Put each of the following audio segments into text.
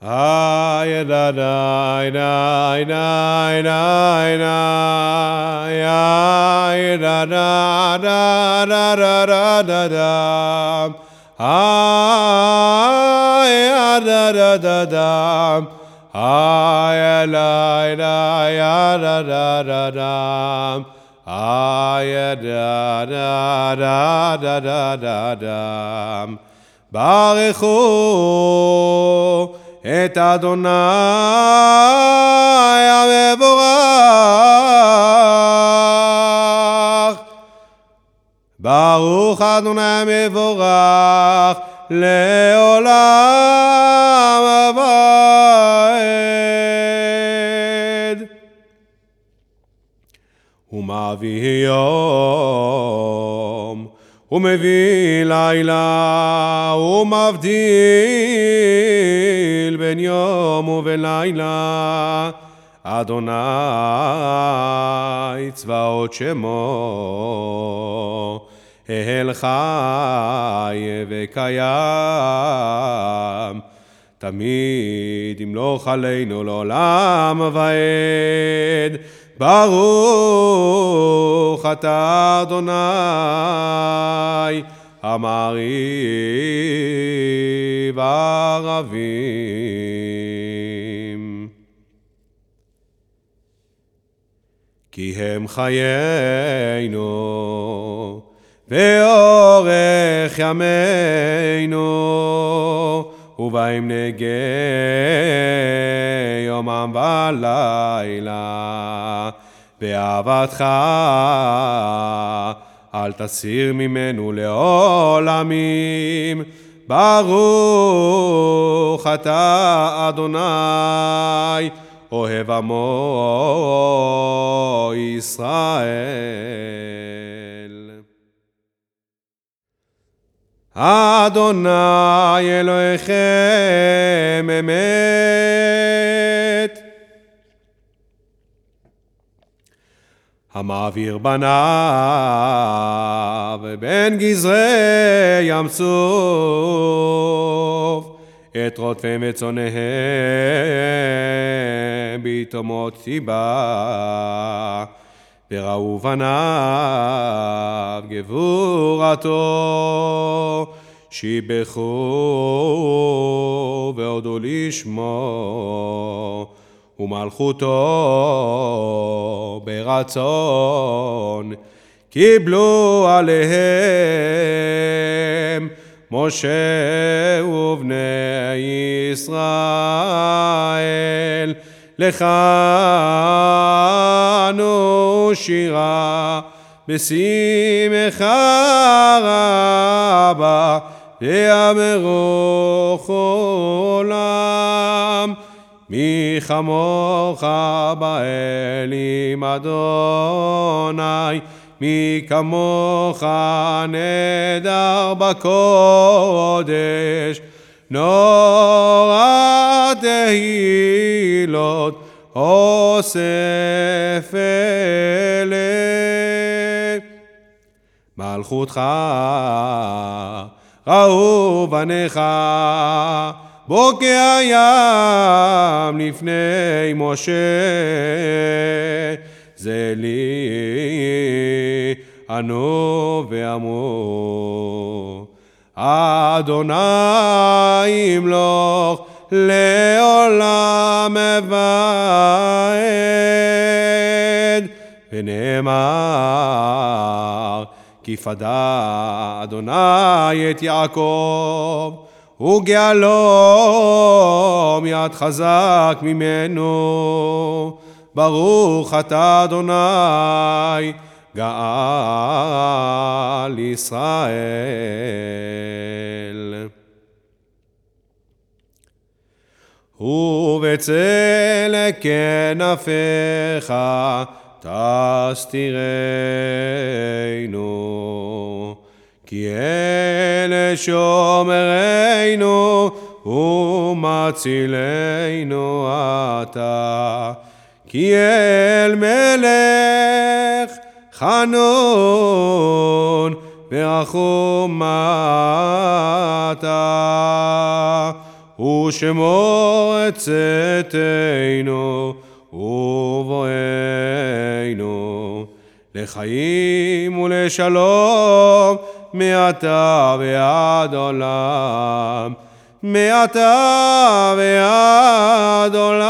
Ay da da da da da da ay da da da da da da da da ay da da da da ay la da ya da da da da ay da da da da da da da ברכו את אדוני המבורך. ברוך אדוני המבורך לעולם הבא. ומביא יום ומביא לילה ומבדיל בין יום ובין לילה. אדוני צבאות שמו אל חי וקיים. תמיד ימלוך עלינו לעולם ועד ברוך אתה אדוני המעריב ערבים. כי הם חיינו ואורך ימינו ובהם נגי יומם ולילה. באהבתך אל תסיר ממנו לעולמים. ברוך אתה אדוני אוהב עמו ישראל אדוני אלוהיכם אמת. המעביר בניו בין גזרי ים סוף את רוטפיהם וצונאיהם ביתומות טיבה וראו בניו גבורתו, שיבחו והודו לשמו, ומלכותו ברצון, קיבלו עליהם משה ובני ישראל. לך אנו שירה בשמחה רבה יאמרו עולם מי כמוך באלים אדוני מי כמוך נדר בקודש נורא תהילות אוסף אלה. מלכותך ראו בניך בוקע ים לפני משה זה לי אנו ועמו. אדוני ימלוך לעולם ועד ונאמר כי פדה אדוני את יעקב וגאלום יד חזק ממנו ברוך אתה אדוני גאל ישראל. ובצל כנפיך תסתירנו, כי אלה שומרנו ומצילנו אתה, כי אל מלך חנון ורחום אתה. ושמור את צאתנו ובואנו לחיים ולשלום מעתה ועד עולם מעתה ועד עולם.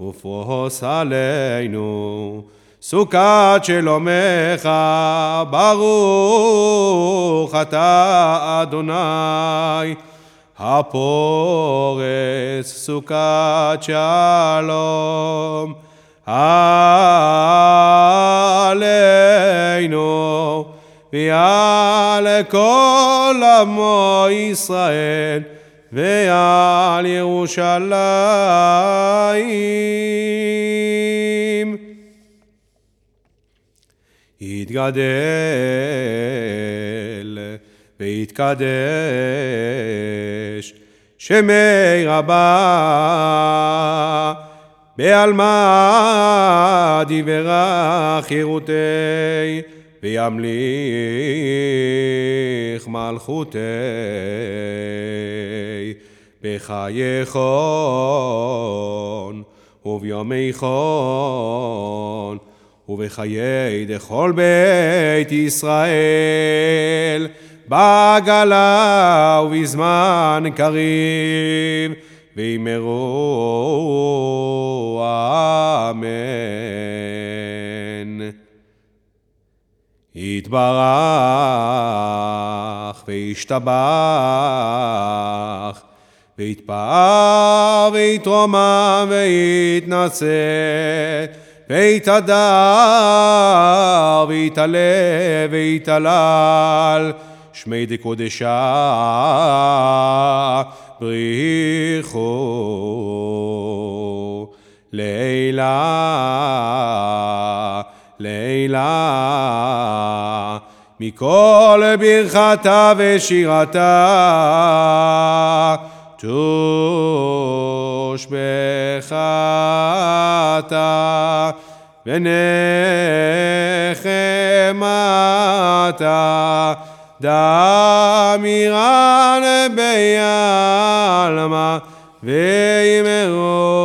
ופרוס עלינו סוכת שלומך ברוך אתה אדוני הפורס סוכת שלום עלינו ועל כל עמו ישראל ועל ירושלים. יתגדל ויתקדש שמי רבה. בעלמא דברה חירותי וימליך מלכותי בחייכון וביומייכון ובחיי דכל בית ישראל בעגלה ובזמן קריב ואמרו אמן. יתברך וישתבח ויתפאר ויתרומם ויתנשא ויתהדר ויתעלה ויתהלל שמי דקודשה בריחו לילה לילה מכל ברכתה ושירתה תושבחתה ונחמתה דמירן ביעלמה ואמרו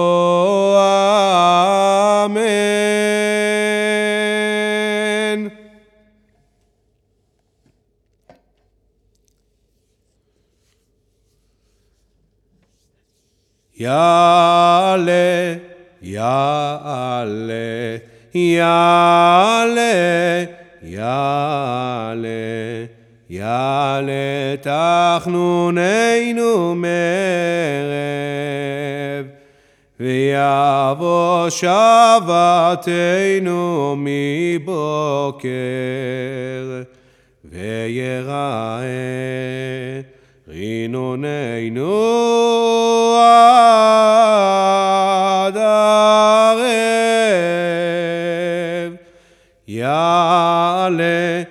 אמן. יעלה, יעלה, יעלה, יעלה, יעלה תחנוננו מערב, ויבוא שבתנו מבוקר, ויראה רינוננו עד ערב. יעלה,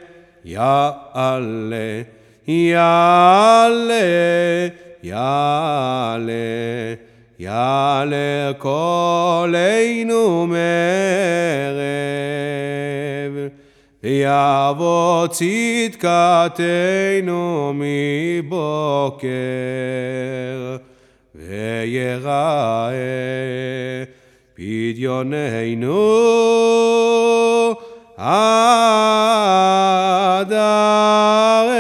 יעלה, יעלה, יעלה, יעלה קולנו מערב. ויבוא צדקתנו מבוקר, ויראה פדיוננו עד ערב.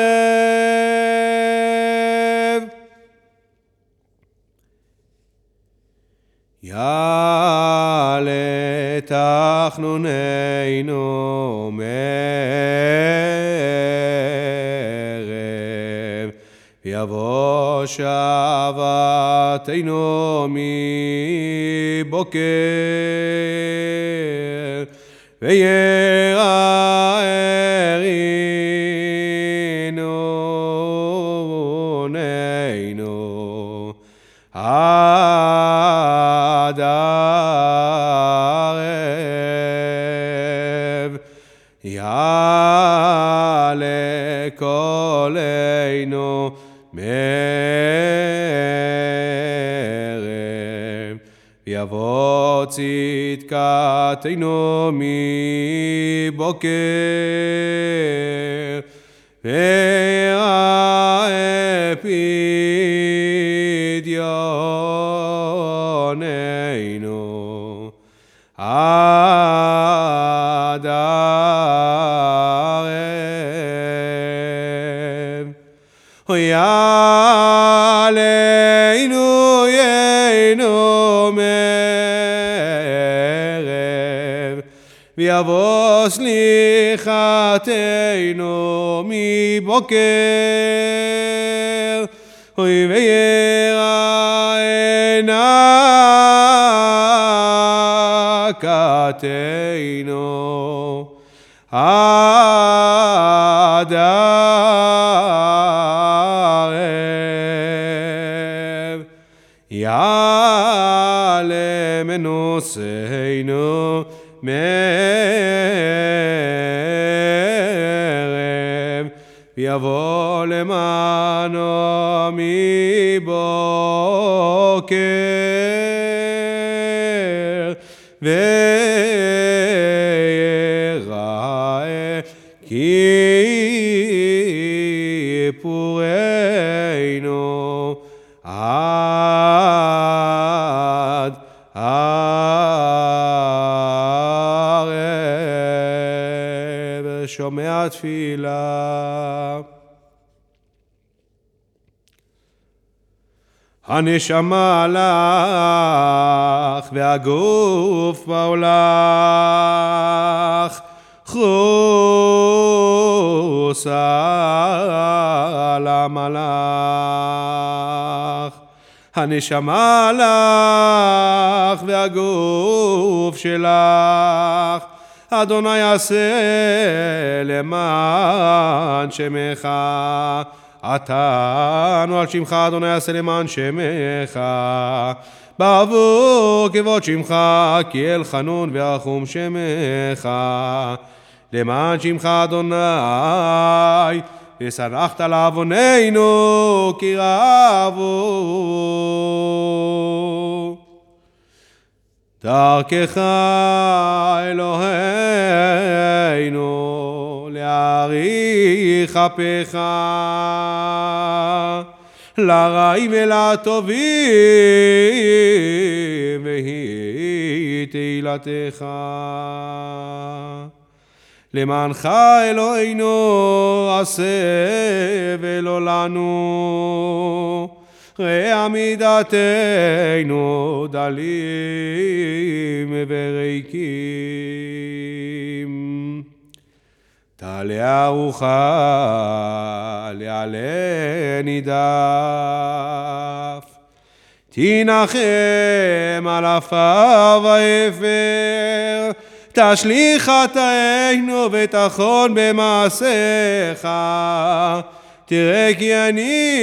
יעלה תחנוננו מערב, ויבוא שבתנו מבוקר, ויראה מערב, יבוא צדקתנו מבוקר, אוי עלינו יינו מערב, ויבוא סליחתנו מבוקר. אוי ויראינה כתנו יעלה מנוסינו מערב, ויבוא למענו מבוקר, שומע תפילה. הנשמה לך והגוף בעולך חוס על המלאך. הנשמה לך והגוף שלך אדוני יעשה למען שמך. עתנו על שמך אדוני יעשה למען שמך. בעבור כבוד שמך כי אל חנון ורחום שמך. למען שמך אדוני וסלחת לעווננו כי רבו. דרכך אפיך לרעים ולטובים והיא תהילתך. למענך אלוהינו עשה ולא לנו. ראה עמידתנו דלים וריקים. תעלה ארוחה לעלה נידף. תנחם על עפר ואפר, תשליך חטאינו ותחון במעשיך. תראה כי אני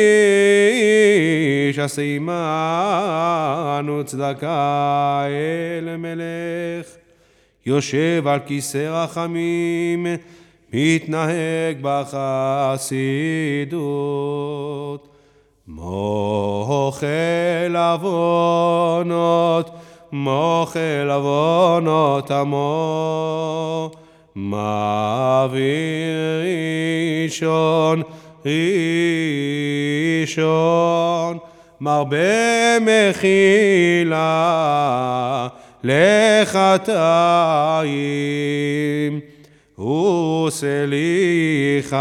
איש עשיימנו צדקה אל מלך, יושב על כיסא רחמים, מתנהג בחסידות, מוחל עוונות, מוחל עוונות עמו, מעביר ראשון ראשון, מרבה מחילה לחטאים, וסליחה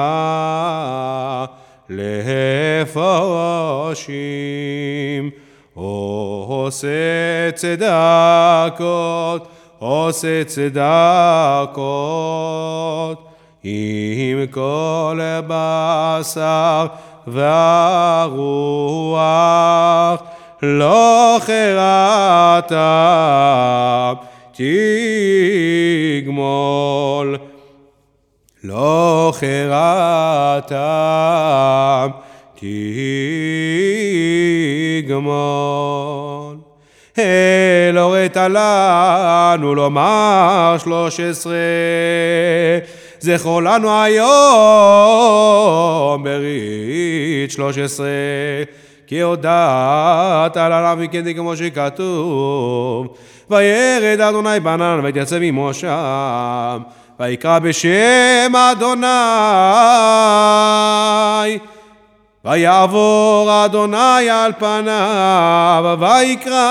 להפרשים, עושה צדקות, עושה צדקות. עם כל בשר והרוח, לא חרתה תגמול. לא חרתה תגמול. אלוהת לנו לומר שלוש עשרה זכור לנו היום ברית שלוש עשרה כי הודעת על עליו מכן כמו שכתוב וירד אדוני בנן ויתייצב עמו שם ויקרא בשם אדוני ויעבור אדוני על פניו ויקרא.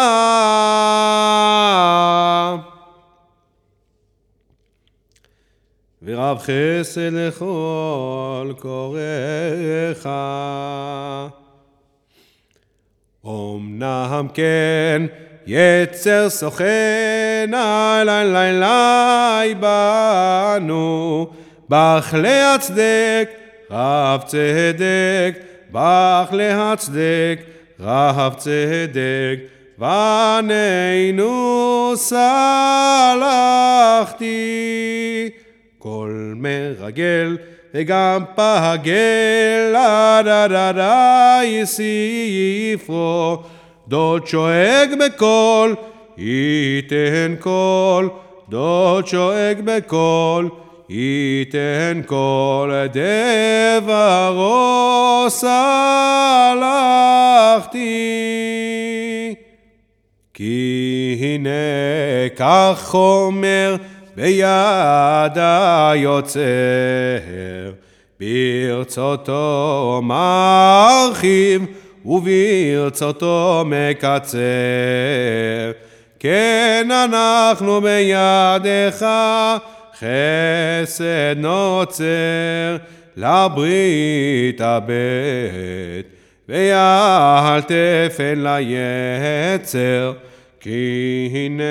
ורב חסד לכל קוראיך. אמנם כן יצר סוכן עלי לילי בנו, בך להצדק רב צדק, בך להצדק רב צדק, בנינו סלחתי. כל מרגל וגם פגל, עד עד עד ספרו, דוד שואג בקול, ייתן קול, דוד שואג בקול, ייתן קול, דברו סלחתי. כי הנה כך אומר ביד היוצר, ברצותו מרחיב וברצותו מקצר. כן אנחנו בידך חסד נוצר לברית הבית, ויעל תפן ליצר, כי הנה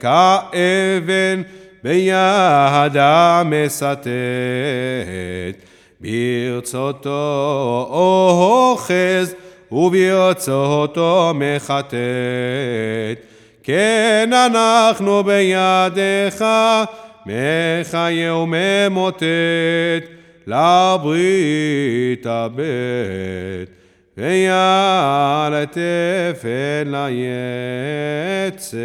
כאבן ביד המסתת, ברצותו אוחז וברצותו מחטט. כן אנחנו בידיך מחיה וממוטט לברית הבית ויעל תפן ליצר.